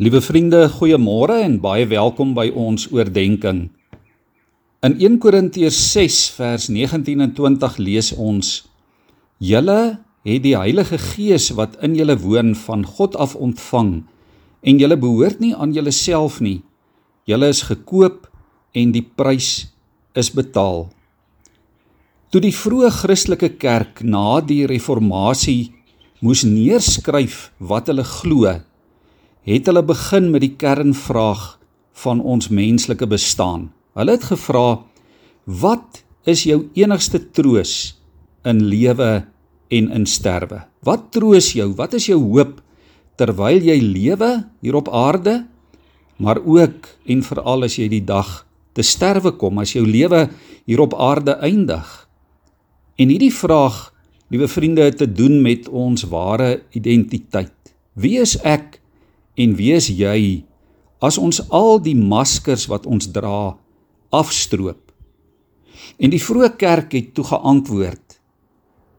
Liewe vriende, goeiemôre en baie welkom by ons oordeenking. In 1 Korintiërs 6 vers 19 en 20 lees ons: Julle het die Heilige Gees wat in julle woon van God af ontvang en julle behoort nie aan julleself nie. Julle is gekoop en die prys is betaal. Toe die vroeë Christelike kerk na die reformatie moes neerskryf wat hulle glo, het hulle begin met die kernvraag van ons menslike bestaan. Hulle het gevra: "Wat is jou enigste troos in lewe en in sterwe? Wat troos jou? Wat is jou hoop terwyl jy lewe hier op aarde, maar ook en veral as jy die dag te sterwe kom, as jou lewe hier op aarde eindig?" En hierdie vraag, liewe vriende, het te doen met ons ware identiteit. Wie is ek En wie is jy as ons al die maskers wat ons dra afstroop? En die vroeë kerk het toe geantwoord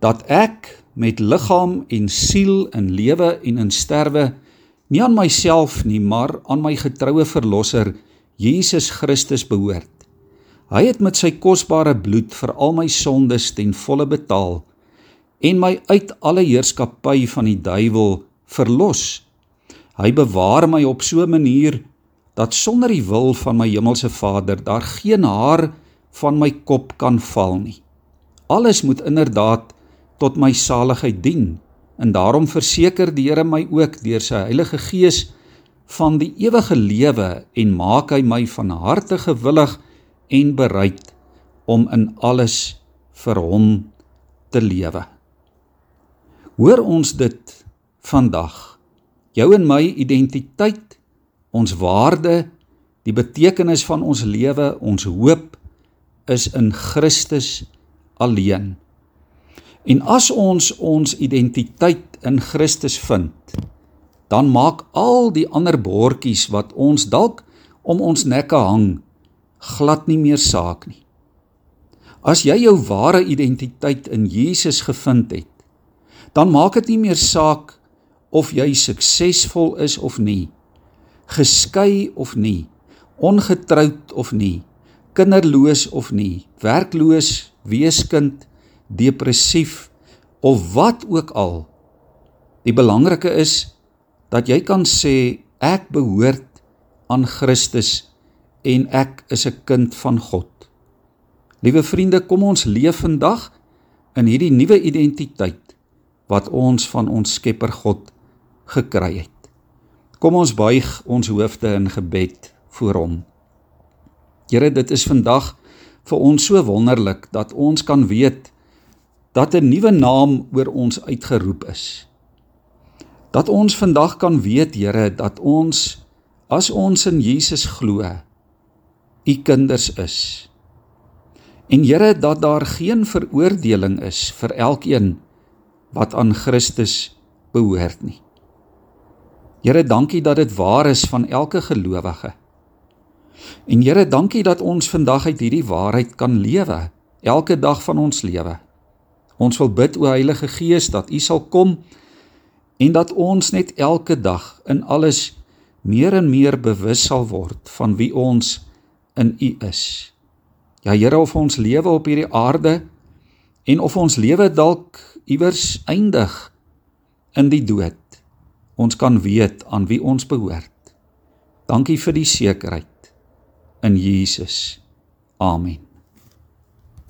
dat ek met liggaam en siel in lewe en in sterwe nie aan myself nie, maar aan my getroue verlosser Jesus Christus behoort. Hy het met sy kosbare bloed vir al my sondes ten volle betaal en my uit alle heerskappy van die duiwel verlos Hy bewaar my op so 'n manier dat sonder die wil van my hemelse Vader daar geen haar van my kop kan val nie. Alles moet inderdaad tot my saligheid dien en daarom verseker die Here my ook deur sy Heilige Gees van die ewige lewe en maak hy my van harte gewillig en bereid om in alles vir hom te lewe. Hoor ons dit vandag jou en my identiteit, ons waarde, die betekenis van ons lewe, ons hoop is in Christus alleen. En as ons ons identiteit in Christus vind, dan maak al die ander bordjies wat ons dalk om ons nekke hang glad nie meer saak nie. As jy jou ware identiteit in Jesus gevind het, dan maak dit nie meer saak of jy suksesvol is of nie, geskei of nie, ongetroud of nie, kinderloos of nie, werkloos, weeskind, depressief of wat ook al. Die belangrike is dat jy kan sê ek behoort aan Christus en ek is 'n kind van God. Liewe vriende, kom ons leef vandag in hierdie nuwe identiteit wat ons van ons Skepper God gekry het. Kom ons buig ons hoofde in gebed voor hom. Here, dit is vandag vir ons so wonderlik dat ons kan weet dat 'n nuwe naam oor ons uitgeroep is. Dat ons vandag kan weet, Here, dat ons as ons in Jesus glo, u kinders is. En Here, dat daar geen veroordeling is vir elkeen wat aan Christus behoort nie. Here, dankie dat dit waar is van elke gelowige. En Here, dankie dat ons vandag uit hierdie waarheid kan lewe, elke dag van ons lewe. Ons wil bid o Heilige Gees dat U sal kom en dat ons net elke dag in alles meer en meer bewus sal word van wie ons in U is. Ja Here, of ons lewe op hierdie aarde en of ons lewe dalk iewers eindig in die dood ons kan weet aan wie ons behoort. Dankie vir die sekerheid in Jesus. Amen.